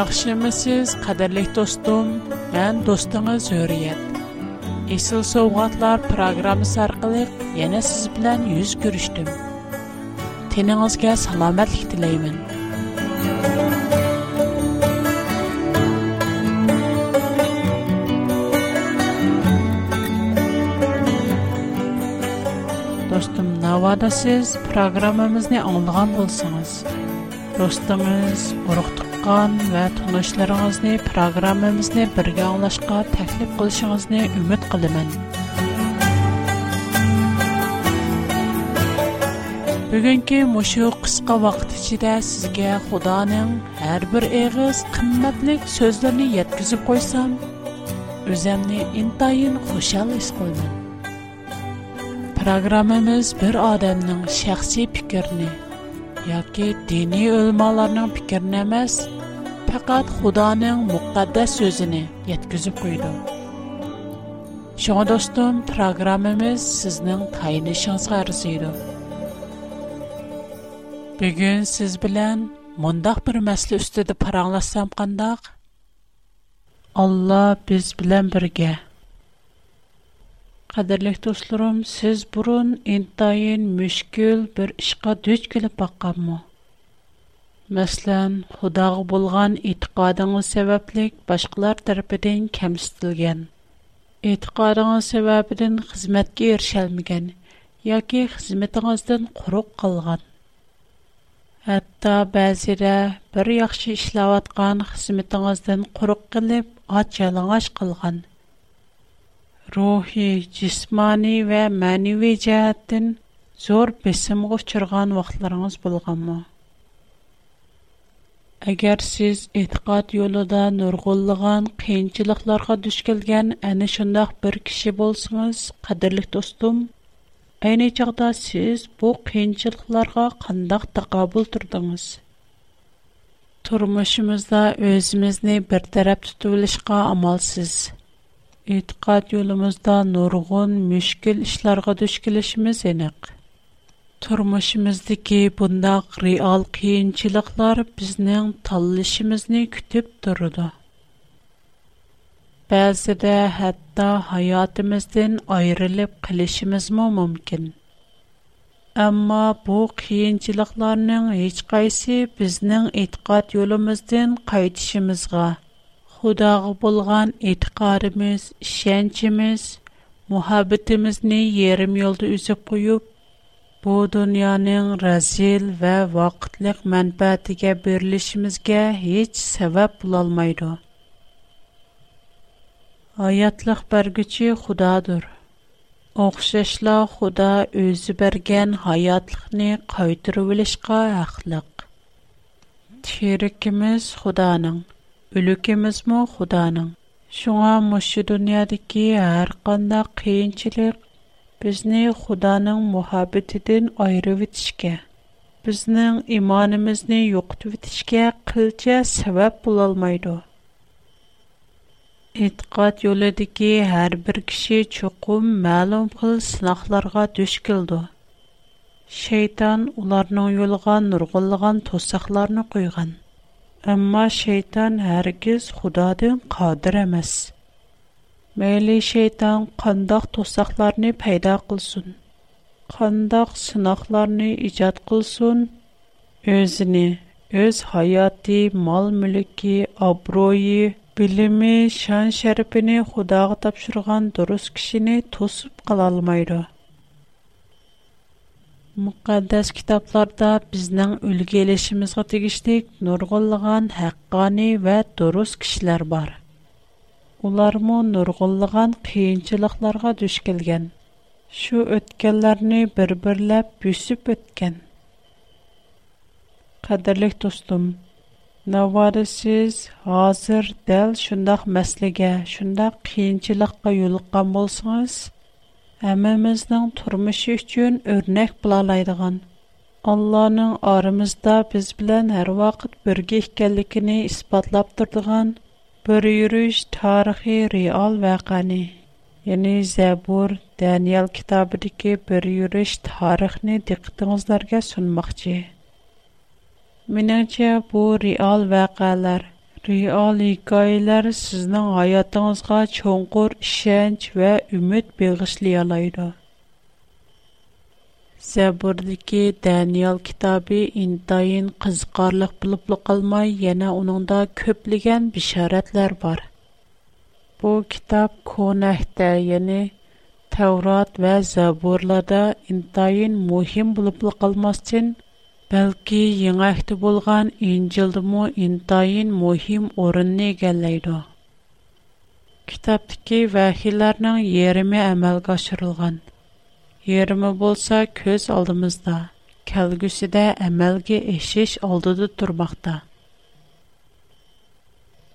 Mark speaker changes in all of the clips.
Speaker 1: Яхшымысыз, қадірлік достым, мен достыңыз Hürriyet. Esil Sovgatlar programmасы арқылы yana siz bilan yuz ko'rishdim. Teningizga salomatlik tilayman. Dostum,
Speaker 2: navada siz programmamizni anglagan bo'lsangiz, do'stingiz, urug' qiziqqan va tinglishlaringizni programmamizni birga anglashga taklif qilishingizni umid qilaman bugungi mushu qisqa vaqt ichida sizga xudoning har bir eg'iz qimmatlik so'zlarini yetkazib qo'ysam o'zimni intayin xushal his qildim programmamiz bir odamning shaxsiy fikrini yoki diniy o'lmalarning fikrini emas faqat xudoning muqaddas so'zini yetkazib qo'ydi shunga do'stim programmamiz sizning tayinishingizga arziydi bugun siz bilan mundoq bir masla ustida paranglashsam qandoq alloh biz bilan birga Qadirlik dostlarım, siz burun intayin müşkül bir işqa düz kilib baqqan mu? Məslən, xudağı bulğan itiqadınız səbəblik başqalar tərəfidən kəmsitilgən. İtiqadınız səbəbidən xizmətkə erişəlməgən, yaki xizmətinizdən quruq qalğan. Hətta bəzirə bir yaxşı işləvatqan xizmətinizdən quruq qılıb, aç yalanaş рухи, жисмани ва маниви жааттин зор бесім құшырған вақтларыңыз болғаму. Агар сіз итқат юлуда нұрғылыған қиынчылықларға дүшкілген әні шындақ бір киши болсыңыз, қадірлік достум, әйне чағда сіз бу қиынчылықларға қандақ тақабыл тұрдыңыз. Тұрмышымызда өзімізді бір тарап тұтувылышқа амалсыз e'tiqod yo'limizda nurg'un mushkul ishlarga duch kelishimiz aniq turmushimizdagi bundoq real qiyinchiliklar bizning tanlashimizni kutib turadi ba'zida hatto hayotimizdan ayrilib qilishimizmi mumkin ammo bu qiyinchiliklarning hech qaysi bizning e'tiqod yo'limizdan qaytishimizga xudoga bo'lgan e'tiqodimiz ishonchimiz muhabbatimizni yarim yo'lda uzib qo'yib bu dunyoning razil va vaqtliq manfaatiga berilishimizga hech sabab bo'lolmaydi hayotliq berguchi xudodir o'xshashla xudo o'zi bergan hayotlikni qaytirib olishga haqliq sherikimiz xudoning Bölükimizmi Xudanın. Şuna muşu dünyadaki her qanda qiyinçilik bizni Xudanın muhabbetidən ayırıb itişkə, bizning imanimizni yo'qitib itishkə qilcha səbəb bulalmaydı. İtiqat yo'lidagi har bir kishi chuqum ma'lum xil sinoqlarga duch keldi. Şeytan ularning yo'liga nurg'unlagan to'saqlarni qo'ygan. Әмма шейтан әргіз Худадан қадыр эмес. Мәйлі шейтан қандақ тосақларны пайда қылсын, қандақ сынақларны ижад қылсын, өзіні, өз хаяты, мал мүлікі, абройы, білімі, шан шәріпіні құдағы тапшырған дұрыс кішіні тосып қала Муқаддас китапларда біздан үлгейлешіміз ға тигиштейк норғылыған хаққани ва дурус кишилар бар. Улар му норғылыған қиенчылықларға дүш келген. Шу өткеларни бір-бірлі бүсіп өткен. Қадарлих, туслум, навари сіз азыр дэл шундах мәслиге, шундах қиенчылыққа юлғам болсыңыз, hammamizning turmushi uchun o'rnak bo'lalaydigan allohning oramizda biz bilan har vaqt birga ekanligini isbotlab turadigan bir yurish tarixiy real vaqani ya'ni zabur daniel kitobidagi bir yurish tarixni diqqatingizlarga sunmoqchi menimcha bu real vaqalar Realikoyalar sizning hayotingizga cho'ng'ur ishonch va umid bag'ishlayalaydi. Zaburdagi Daniel kitobi intayin qiziqarliq bo'lib qolmay, yana uningda ko'plagan bishoratlar bor. Bu kitob Konahda, ya'ni Tavrat va Zaburlarda intayin muhim bo'lib qolmasdan Бәлки, яңахты булган Инҗилдәмө интайин мөһим орынны игәлләйди. Китаптагы вәхиләрнең ярымы әмәлгә ашырылган. Ярымы булса көз алдымызда, кәлгүсидә әмәлгә эшеш алдыда турмакта.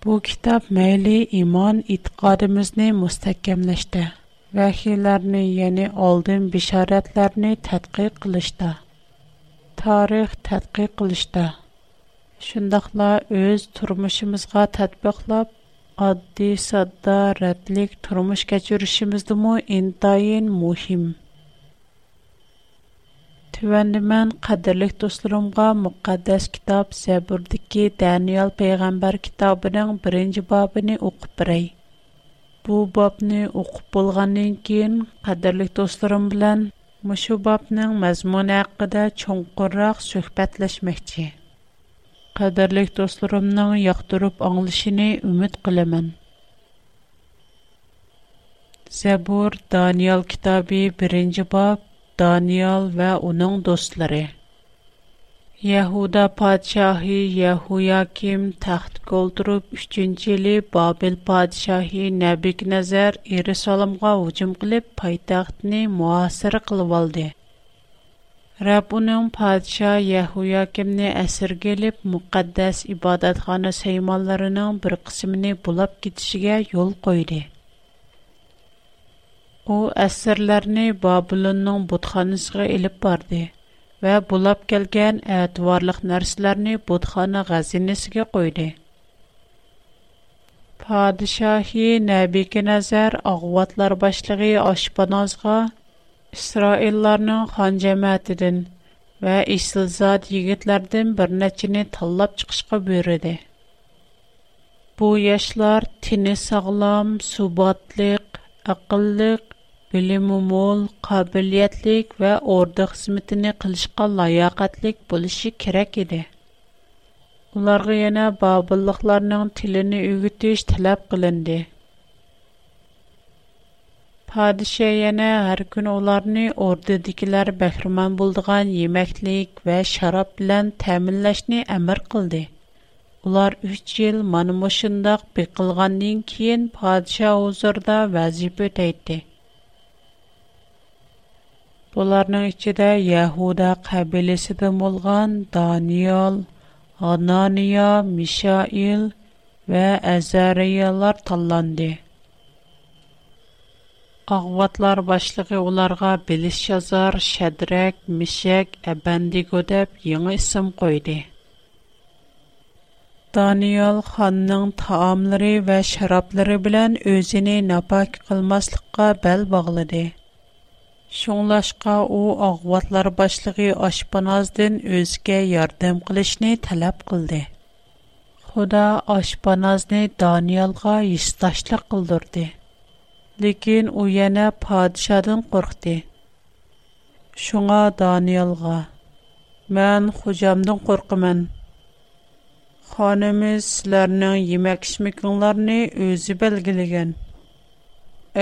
Speaker 2: Bu kitab məli iman itiqadımızı müstəhkəmləşdə, vəhiylərni, yəni aldın bişarətlərini tədqiq qılışda. tarix tədqiq qilishda shundoqla o'z turmushimizga tətbiqlab oddiy sodda rədlik turmush kechirishimizdimi intayin muhim Tüvəndə mən qədərlik dostlarımğa müqəddəs kitab Zəburdakı Daniel peyğəmbər kitabının 1-ci babını oxub birey. Bu babni oxub bolğandan keyin qədərlik dostlarım bilan Мушу бабның مزمون عقده چون قرق شکبت لش مختی. قدر لیک دوست رم نم یخترب انگلش نی امید قلمان. زبور دانیال Yahuda podshohi Yahoyakim taxtga o'ltirib, 3-yili Babil podshohi Nabiknazar Yerusalimga hujum qilib, poytaxtni muhasara qilib oldi. Rab uning podshoh Yahoyakimni asirga olib, muqaddas ibodatxona saymonlarining bir qismini bulab ketishiga yo'l qo'ydi. U asirlarni Babilonning butxonasiga olib bordi. ۋە بۇلاپ كەلگەن ئەتىۋارلىق نەرسىلەرنى بۇتخانا خەزىنىسىگە قويدى پادىشاھى نەبىكەنەزەر ئاغۋاتلار باشلىقى ئاشپانازغا ئىسرائىللارنىڭ خان جەمەتىدىن ۋە ئېسىلزاد يىگىتلەردىن bir نەچچىنى تاللاپ چىقىشقا بۇيرۇدى bu yoshlar tini sog'lom subotlıq aqlliq بىلىمومول، قابىلىيەتلىك ۋە ئوردا خىزمىتىنى قىلىشقا لاياقەتلىك بولۇشى كېرەك ئىدى. ئۇلارغا يەنە بابىرلىقلارنىڭ تىلىنى ئۆگىتىش تەلەپ قىلىندى. پادىشاھ يەنە ھەر كۈنى ئۇلارنى ئوردىدىكىلەر بەھرىمەن بولىدىغان يېمەكلىك ۋە شاراب بىلەن تەمىنلەشنى ئەمر قىلدى. ئۇلار ئۈچ يىل مانا مۇشۇنداق بېقىلغاندىن كېيىن پادىشاھ ھۇزۇرىدا ۋەزىپە ئۆتەيتتى. Бұларның ішіде Яхуда қабелесіді молған Даниял, Анания, Мишаил вә Әзәриялар талланды. Ағватлар башлығы оларға біліс жазар Шәдірәк, Мишек, Әбәндігі деп еңі ісім қойды. Даниял ханның таамлары вә шараплары білән өзіне напак қылмаслыққа бәл бағылыды. Шонлашка о ахватлар башлыги Ашбаназдын өзге ярдам қылышни талап қылды. Худа Ашбаназдын Даниэлға істашлы қылдырды. Лекин о яна падишадын қорхди. Шуңа Даниэлға, мән хужамдын қорхымын. Ханамыз сіләрнің йима кішмі күнларни өзі бәлгілігін.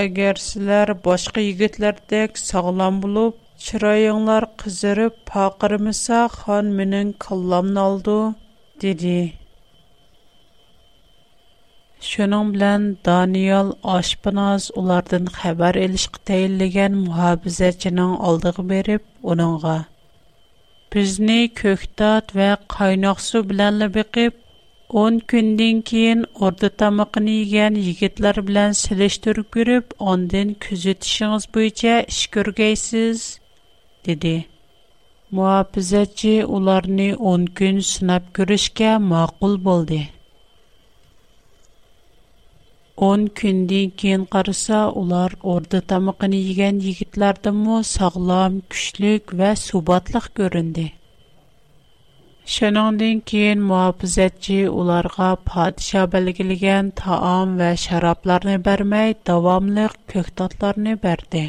Speaker 2: Әгәр сезләр башка егетләрдәк саглам булып, чырайыңлар кызырып, пакырмыса, хан минең кылламны алды, диде. Шуның белән Даниял Ашпыназ улардан хабар элишкә тәйинлегән мухабизәченең алдыгы берип, уныңга: "Безне көктат ва кайнақсу белән бекип, 10 күндән кин орда тамагын йегән егетләр белән сөйләштереп күреп, андан күзәтишегез буенча эш күргәйсез, диде. Муафизатчы уларны 10 көн сынап күрешкә мақул булды. 10 күндән кин караса, улар орда тамагын йегән егетләрдән мо сагълам, күчлек ва субатлык күренде. شۇنىڭدىن كېيىن مۇھاپىزەتچى ئۇلارغا پادىشاھ بەلگىلىگەن تائام ۋە شارابلارنى بەرمەي داۋاملىق كۆكتاتلارنى بەردى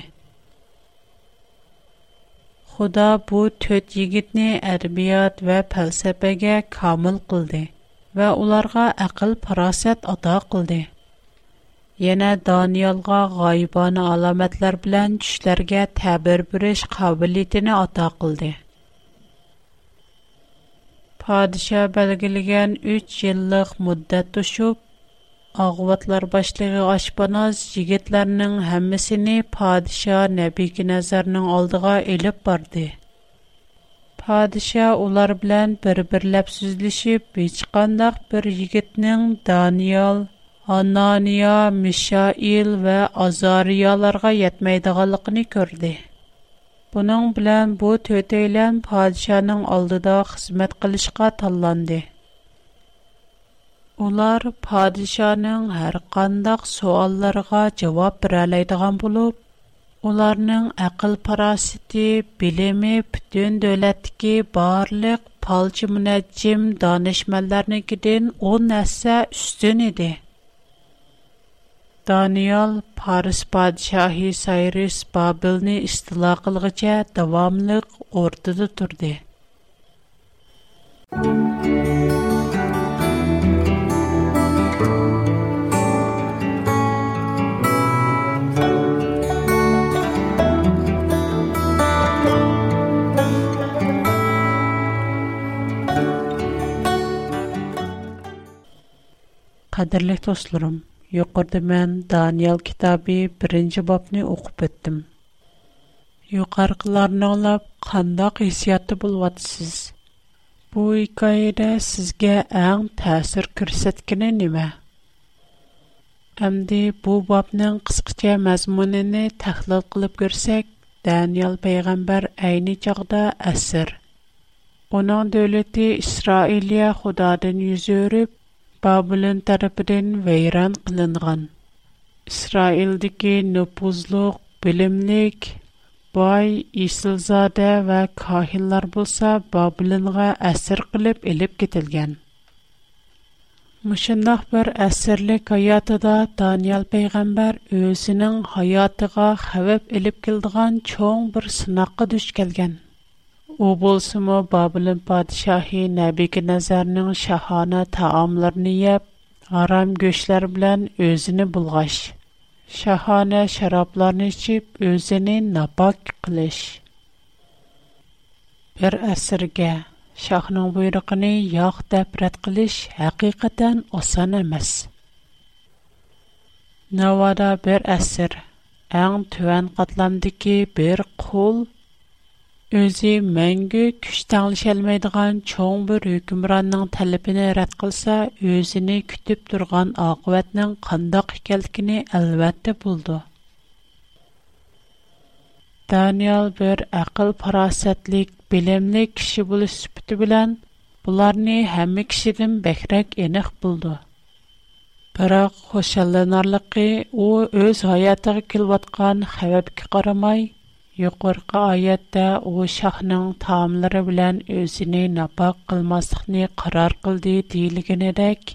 Speaker 2: خۇدا بۇ تۆت يىگىتنى ئەدەبىيات ۋە پەلسەپىگە كامىل قىلدى ۋە ئۇلارغا ئەقىل پاراسەت ئاتا قىلدى يەنە دانىيالغا غايىبانە ئالامەتلەر بىلەن چۈشلەرگە تەبىر بېرىش قابىلىيىتىنى ئاتا قىلدى падиша белгилеген 3 йыллык муддат тушуп, агватлар башлыгы Ашпаназ жигетләрнең һәммәсен падиша Нәбиге назарның алдыга элеп барды. Падиша улар белән бер-берләп сүзлешип, һеч кандак бер жигетнең Даниял, Анания, Мишаил вә Азарияларга ятмәйдиганлыгын күрде. Buning bilan bu to'taylan podshoning oldida xizmat qilishga tanlandi. Ular podshoning har qanday savollariga javob bera oladigan bo'lib, ularning aql parosati, bilimi butun davlatdagi barliq palchi munajjim donishmandlarnikidan 10 narsa ustun edi. Daniel Paris padişahı Cyrus Babilni istila qilguncha davomliq o'rtada turdi. Qadirli do'stlarim, Yuqorida men Daniel kitobi 1-bobni o'qib o'tdim. Yuqorqilarni anglab qandoq hissiyotda bo'lyapsiz? Bu hikoyada sizga eng ta'sir ko'rsatgani nima? Әмді бұл бабның қысқыча мәзмұныны тәхліл қылып көрсек, Дәниел пайғамбар әйні чағда әсір. Оның дөлеті Исраилия Худадан юз өріп, Бабылин тарапидин вейран қынынған. Исраилдики нупузлук, билимник, бай, исылзаде ва кахилар булса Бабылинға асир қилип-илип кетілген. Мышындах бір асирлик аятыда Даниэл пейгамбар өзінің аятыга хавип-илип келдіған чоң бір сынақы дүш келген. U bolsym babulam padşahi näbîk nazarna şahana ta amlärniy haram göçler bilen özünü bulğaş şahana şarablarni içip özünü napak qılış bir asırgä şahnıñ buyruğını yoq taprat qilish hakeqaten osan emas nawada bir asır eng tüän qatlandıki bir qul Өзі мәңгі күштан шәлмейдіған чоң бір үкімранның тәліпіні рәт қылса, өзіні күтіп тұрған ақуәтнің қандақ келкіні әлбәтті бұлды. Даниял бір әқіл парасәтлік, білімлі кіші бұл сүпті білән, бұларыны әмі кішідім бәкірек еніқ болды. Бірақ қошалынарлықы, о өз ғаятығы келватқан қәвәпкі қарамай, Yuqorqi oyatda u shohning taomlari bilan o'zini napoq qilmaslikni qaror qildi deyilganidek,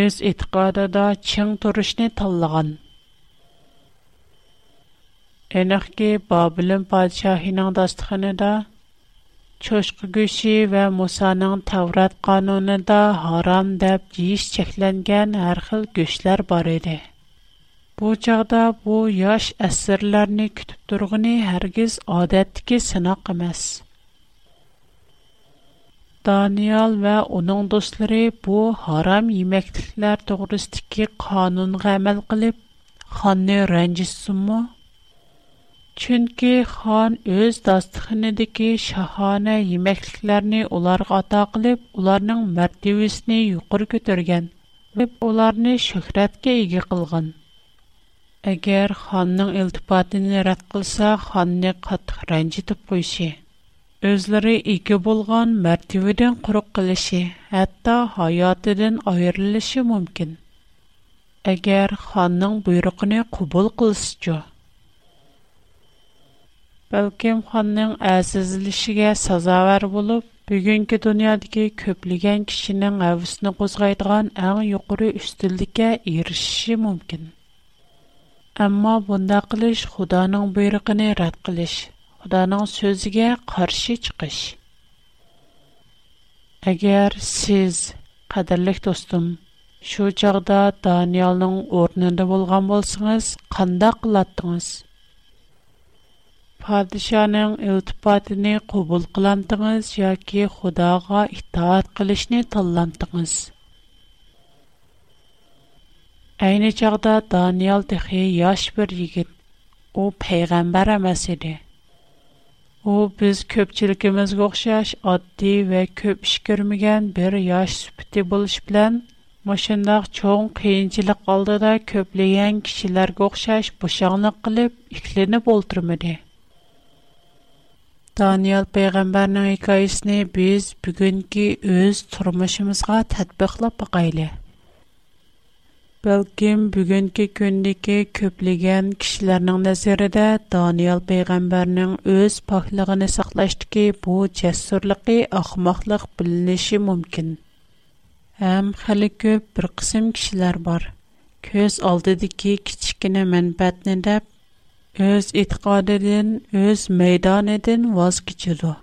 Speaker 2: o'z e'tiqodida ching turishni tanlagan. Энахки Бабилон падишоҳининг дастханида чошқа гӯши ва Мусанинг Таврот қонунида ҳаром деб жейиш чекланган ҳар хил гӯшлар бор эди. بۇ چاغدا بۇ ياش ئەسىرلەرنى كۈتۈپ تۇرغىنى ھەرگىز ئادەتتىكى سىناق ئەمەس دانىيال ۋە ئۇنىڭ دوستلىرى بۇ ھارام يېمەكلىكلەر توغرىسىدىكى قانۇنغا ئەمەل قىلىپ خاننى رەنجىتسۇنمۇ چۈنكى خان ئۆز داستىخىنىدىكى شاھانە يېمەكلىكلەرنى ئۇلارغا ئاتا قىلىپ ئۇلارنىڭ مەرتىۋىسىنى يۇقىرى كۆتۈرگەن ۋە ئۇلارنى شۆھرەتكە ئىگە قىلغان Әгер ханның илтіпатини рат қылса, ханны қат хранджи тупойши. Өзлари ики болған мәртивиден құрук қылши, хатта хаятиден айырлыши мумкін. Әгер ханның бұйрықыни кубол қылши чо. Бәлкім ханның азизлишіге сазавар болып, бүгінки дуниадігі көплиген кишінің әвісіні қозғайдыған әң юғри үстілдіке ирышши Әмма бунда қылыш Худаның буйрыгын рад қылыш, Худаның сөзіге қаршы чыгыш. Әгәр сез, қадірлік достым, шу чагда Даниялның орнында болған болсаңыз, қандай қылаттыңыз? Падишаның илтипатыны қабул қыламдыңыз яки Худага итаат қылышны талландыңыз? Әйні чағда Даниял тіхи яш бір егіт. О пейғамбар әмәс еді. О біз көпчілікіміз ғоқшаш адди вә көп іш көрмеген бір яш сүпті болыш білән, Мұшындақ чоң қиынчылық алдыда көплеген кішілер ғоқшаш бұшаңлық қылып, икленіп олтырмыды. Даниял пейғамбарның хикаясыны біз бүгінгі өз тұрмышымызға тәтбіқлап бақайлы. بەلكىم بۈگۈنكى كۈندىكى كۆپلىگەن كىشىلەرنىڭ نەزىرىدە دانىيال پەيغەمبەرنىڭ ئۆز پاكلىقىنى ساقلاشتىكى بۇ جەسۇرلۇقى ئەخمەقلىق بىلىنىشى مۇمكىن ھەم خېلى كۆپ بىر قىسىم كىشىلەر بار ko'z oldidagi kichkina manfaatni deb o'z e'tiqodidan o'z maydonidan voz kechadi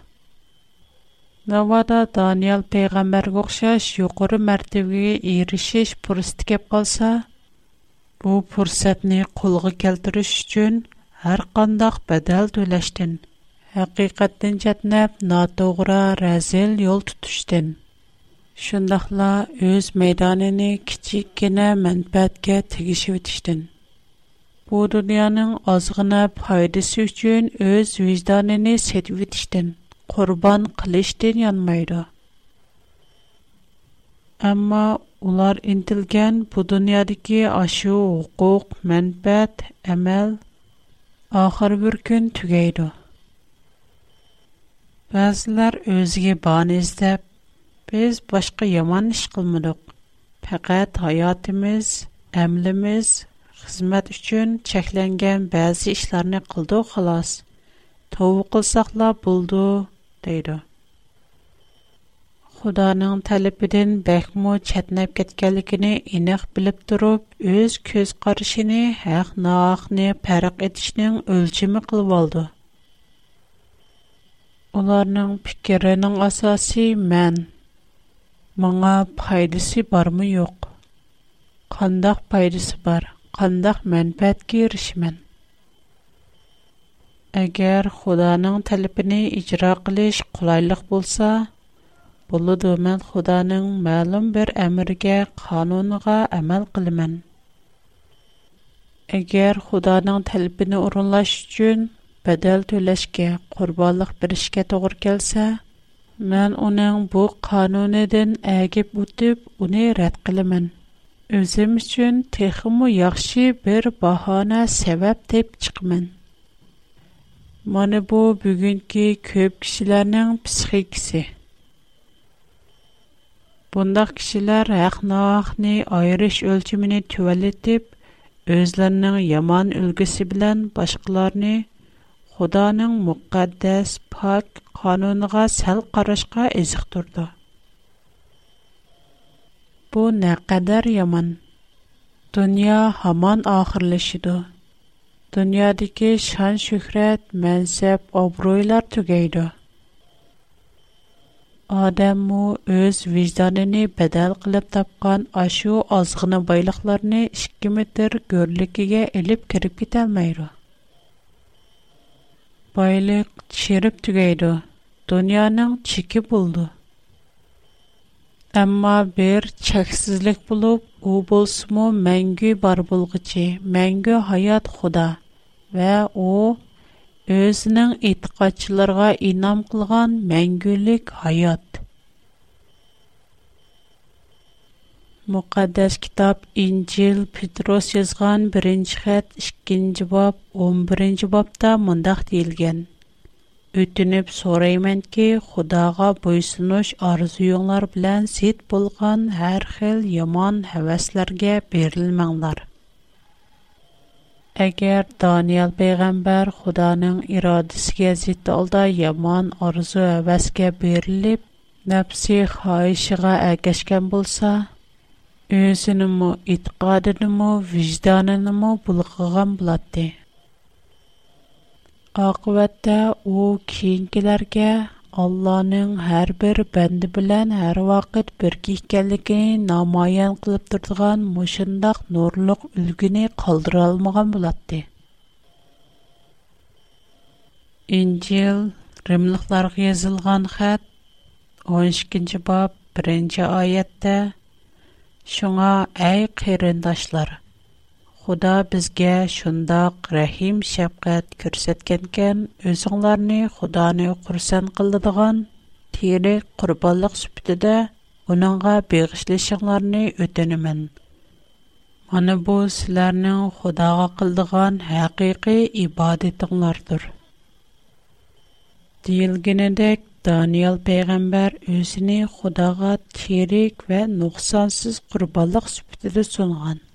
Speaker 2: Навада Даниэл пайгамбарга оқшаш юқори мәртебеге эришиш фурсат кеп қалса, бу фурсатни қолға келтириш үчүн ҳар қандай бадал төлөштен, ҳақиқаттан чатнап, натоғра разил йол тутуштен. Шундайла өз майданыны кичик гына манфаатка тигишип өтүштен. Бу дүйнөнүн азгына пайдасы үчүн өз вижданыны сетип өтүштен. qurban qilishdan yonmaydi ammo ular intilgan bu dunyodagi ashu huquq manfaat amal oxir bir kun tugaydi ba'zilar o'ziga bahona izlab biz boshqa yomon ish qilmadik faqat hayotimiz amlimiz xizmat uchun cheklangan ba'zi ishlarni qildik xolos tovba qilsaqla bo'ldi deydi. Xudanın tələbidən bəkmü çatnab getkənlikini iniq bilib durub, öz köz qarışını həq naqni fərq etişinin ölçümü qılıb oldu. Onların fikirinin asası mən. Mənə faydası barmı yox? Qandaq faydası bar? Qandaq mənfəət Eger Hudaňyň talapyny ýerine ýetirmek gutailyk bolsa, boladym men Hudaňyň ma'lum bir ämirine, kanunyna amal edýärin. Eger Hudaňyň talabyny orunlaşmak üçin bedel töleşki, qurbanlyk birişgä toýar kelse, men onuň bu kanuneden ägip-bütip, ony rat edýärin. Özim üçin tehim we ýagşy bir bahana sebäp dep Мана бу бүгүнкү көп кишилернин психикси. Бундак кишилер ахнахны айрыш өлчүмүнө төвөлөтүп, өзлөрүнүн яман үлгүсү менен башкаларны Худанын мукаддас пак канунуга сал карашка эзик турду. Бу не яман. Дүнья хаман ахырлашыды. Dünyadaki şan şöhret, menseb, obroylar tügeydi. Adem o öz wizdanını bedel qılıb tapqan aşu azıqını baylıqlarını 2 kilometr gürlükigə elip kirip ketə olmayır. Baylıq çirib tügeydi. Dünyanın çiki buldu. ئەمما بىر چەكسىزلىك بولۇپ، ئۇ بولسىمۇ مەڭگۈ بار بولغۇچى، مەڭگۈ ھايات خۇدا ۋە ئۇ ئۆزىنىڭ ئېتىقادچىلىرىغا ئىنام قىلغان مەڭگۈلۈك ھايات. مۇقەددەس كىتاب ئىنجىل پېتروس يازغان بىرىنچى خەت ئىككىنچى باب ئون بىرىنچى بابتا مۇنداق دېيىلگەن. өтүнүп сорайманки, Худага буйсунуш арзуюңлар белән сит булган һәр хил яман һәвәсләргә берилмәңләр. Әгәр Даниил пәйгамбәр Худаның ирадәсенә зит алда яман арзу һәвәскә берилеп, нәфси хаишыга әгәшкән булса, өзенеме, итқадыныме, вижданыныме булгыган булатты. Ақуатта о кейінгілерге Алланың әр бір бәнді білән әр вақыт бір кейкәлігіне намайын қылып тұрдыған мұшындақ нұрлық үлгіне қалдыра алмаған бұлатты. Инчил римліқларғы езілген қәт 13-кінші бап 1-кі Шуңа әй Худоа безгә шундый рәхим шафкать күрсәткән, өсөңләрне Худоана курсан кылдыдыган тирә курбанлык сүбүтэ, уныңга бегიშле шунларны өтенемин. Буны бу селәрнең Худоага кылдыган хакыикы ибадеттәңләрдер. Дилгендәк Даниэль пәйгамбер өсөне Худоага чирек ве нуқсансыз курбанлык сүбүтэ соңган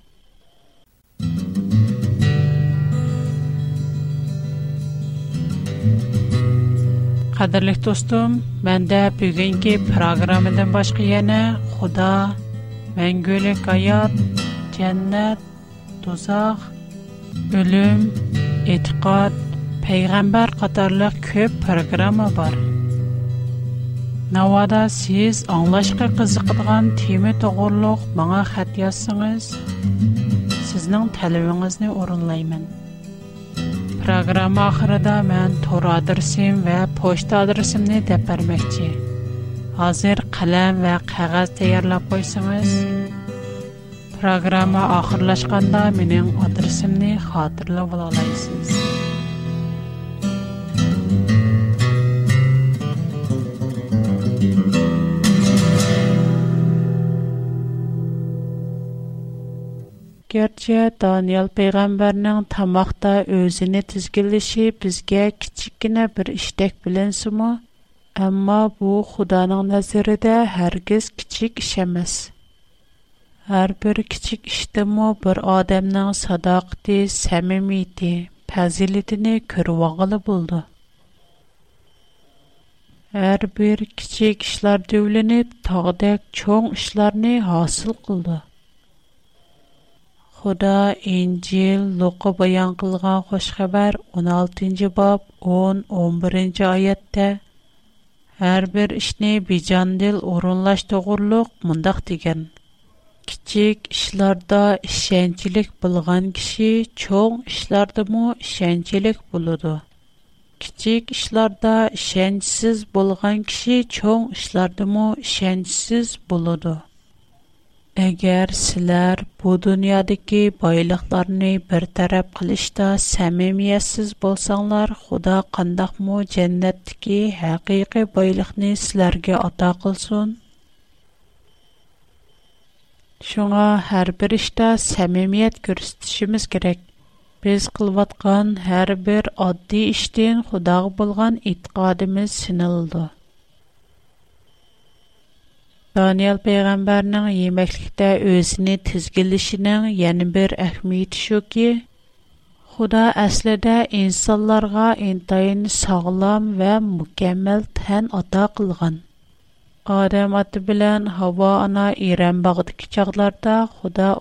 Speaker 2: Qadirlik dostum, menda bu günki programadan başqa yana, Xuda, Mängölə qayat, Cənnət tuzaq, bölüm, etiqad, peyğəmbər qatarlıq köp proqrama var. Nəvada siz anlaşqa qızıqdıqan tema toğurluq, bağa sizning talabangizni o'rinlayman programma oxirida men to'r adresim va pochta adresimni deb bermoqchi hozir qalam va qog'oz tayyorlab qo'ysangiz programma oxirlashganda mening adresimni xotirlab ola olaysiz Gerçi Daniel peyğəmbərinin tamaqda özünü tizginləşi bizə kiçikkənə bir iştək bilinsinmi? Amma bu Xudanın nəzərində hər kəs kiçik iş emas. Hər bir kiçik işdimi bir adamın sadaqəti, səmimiyyəti, fəzilətini görüvağılı buldu. Hər bir kiçik işlər dövlənib tağdək çox işlərni hasil qıldı. Худа Инҗил Лука баян кылган хош хәбәр 16нчы баб 10-11нче аятта һәр бер эшне биҗандил орынлаш тогырлык мондак дигән. Кичек эшләрдә ишенчилек булган киши чоң эшләрдә мо ишенчилек булыды. kichik ishlarda ishonchsiz bo'lgan kishi cho'ng ishlardami ishonchsiz bo'ladi Әгәр силәр бу дөньядагы байлыкларны бер тарап кылышта сәмимиясез болсаңлар, Худа кандакмы дәннәттәге хакыйкы байлыкны силәргә ата кылсын. Шуңа һәр бер иштә сәмимият күрсәтүшебез керек. Без кылып аткан һәр адди оддий иштән Худага булган иткадыбыз синылды. Daniel پیغمبر نان یه مکلیت اوز نی تزگلش نان یه نبر احمد شو که خدا ва ده тән ата این Адам سالم و مکمل ана اتاق لگن آدم худа هوا آن ایران ва کشور دا خدا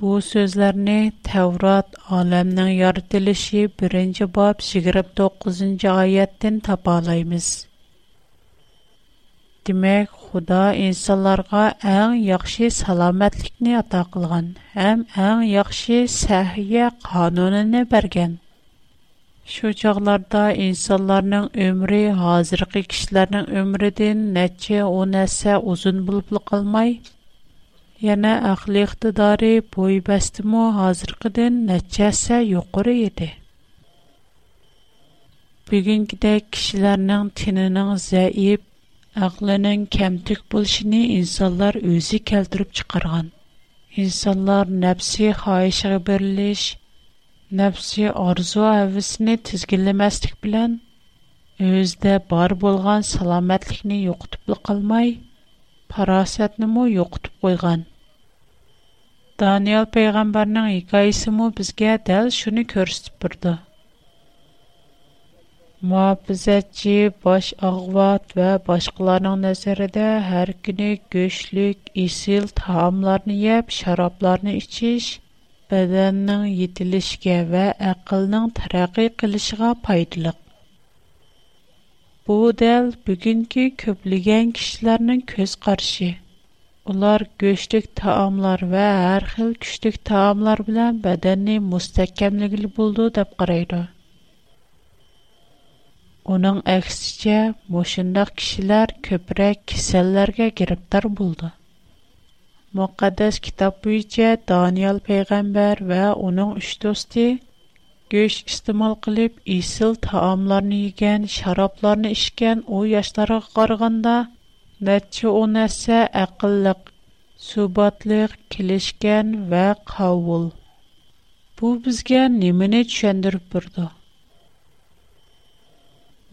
Speaker 2: Бу сөзләрне Тәврат аламның яртылышы 1-нче баб 29-нчы аяттан табалайбыз. Димәк, Худа инсанларга иң яхшы саламатлыкны ата кылган һәм иң яхшы сәхия канунын бергән. Шу чагларда инсанларның өмри хәзерге кешеләрнең өмриден нәчә 10 әсә узын булып Yana ahli iqtidori bo'ybastimi hozirgidan necha hissa yuqori edi. Bugünkidek kishilarning tinining zaif, aqlining kamtik bo'lishini insonlar o'zi keltirib chiqargan. İnsanlar nəfsi xahişə birləş, nəfsi arzu həvəsini tizginləməslik bilən özdə bar bolğan salamətliyini yoxutub qalmay, парасатны мо юқтып қойған. Даниэл пайғамбарның хикаясы мо бізге дәл шуны көрсетіп тұрды. Муафизатчы, баш ағват ва башқаларның нәзірі де әр күні көшлік, есіл тағамларны еп, шарапларны ішіш, бәдәннің етілішке ва әқылның тәрәқи қылышыға пайдылық. Bu dәл бүгенге көплегән кешеләрнең көз карашы. Ular go'shtlik taomlar va har xil kuchlik taomlar bilan badanni mustahkamligili bo'ldi deb qaraydi. Оның әксіче, мұшындақ кішілер көпірәк кеселлерге гіріптар болды. Мұқаддас китап бүйче Даниял пейғамбар вә оның үш дости go'sht iste'mol qilib isil taomlarni yegan sharoblarni ichgan u yoshlarga qaraganda necha o'n narsa aqlliq subatliq kelishgan va qovul bu bizga nimani tushuntirib turdi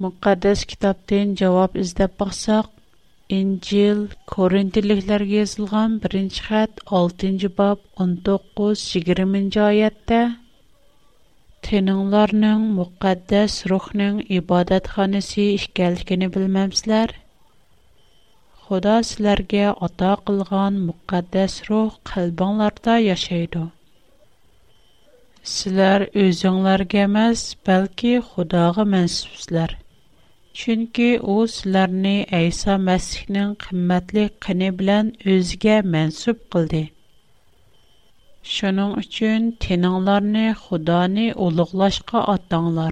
Speaker 2: muqaddas kitobdan javob izlab boqsaq injil korintiliklarga yozilgan birinchi xat oltinchi bob 19 20 yigirmanchi oyatda تېنىڭلارنىڭ مۇقەددەس روھنىڭ ئىبادەتخانىسى ئىكەنلىكىنى بىلمەمسىلەر خۇدا سىلەرگە ئاتا قىلغان مۇقەددەس روھ قەلبىڭلاردا ياشايدۇ سىلەر ئۆزۈڭلارگە ئەمەس بەلكى خۇداغا مەنسۇپسىلەر چۈنكى ئۇ سىلەرنى ئەيسا مەسىھنىڭ قىممەتلىك قېنى بىلەن ئۆزىگە مەنسۇپ قىلدى Şunun üçün tenanlarını Xudanı uluqlaşqa atdanlar.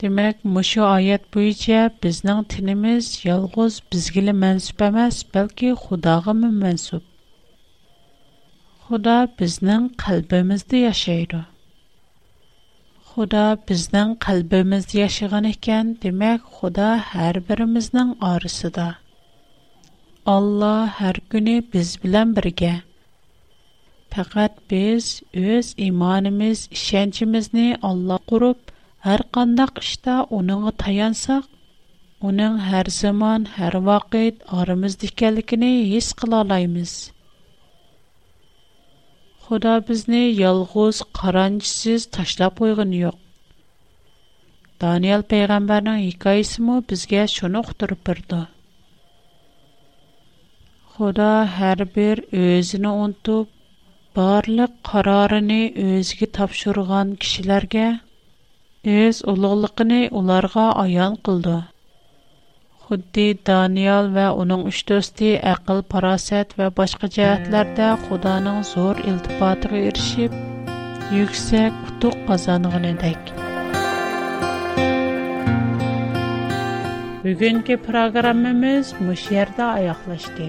Speaker 2: Demək, məşu ayət bu yəcə biznin tinimiz yalqız bizgili mənsub əməz, bəlkə Xudağı mı mənsub? Xuda biznin qəlbimizdə yaşayırı. Xuda biznin qəlbimizdə yaşıqan ikən, demək, Xuda hər Allah hər günü biz bilən birgə. Fəqət biz öz imanimiz, işəncimizni Allah qurub, hər qandaq işdə onunla tayansaq, onun hər zaman, hər vaqt aramızdakıligini his qila alaymiz. Xuda bizni yalğız, qarançsız taşlab qoyğun yox. Daniel peyğəmbərinin hekayəsi bizə şunu uqturub birdi. Худа һәр бер өзене онтып, барлык карарыны өзге тапшырган кишиләргә өз улыгылыгын уларга аян кылды. Худди Даниял ва аның үч досты акыл, парасат ва башка җәһәтләрдә Худаның зур илтифатыга эришип, yüksek kutuk kazanığın edek. Bugünkü programımız Müşer'de ayaklaştı.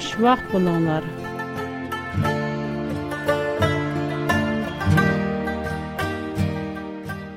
Speaker 2: Xush vaxt bulunlar.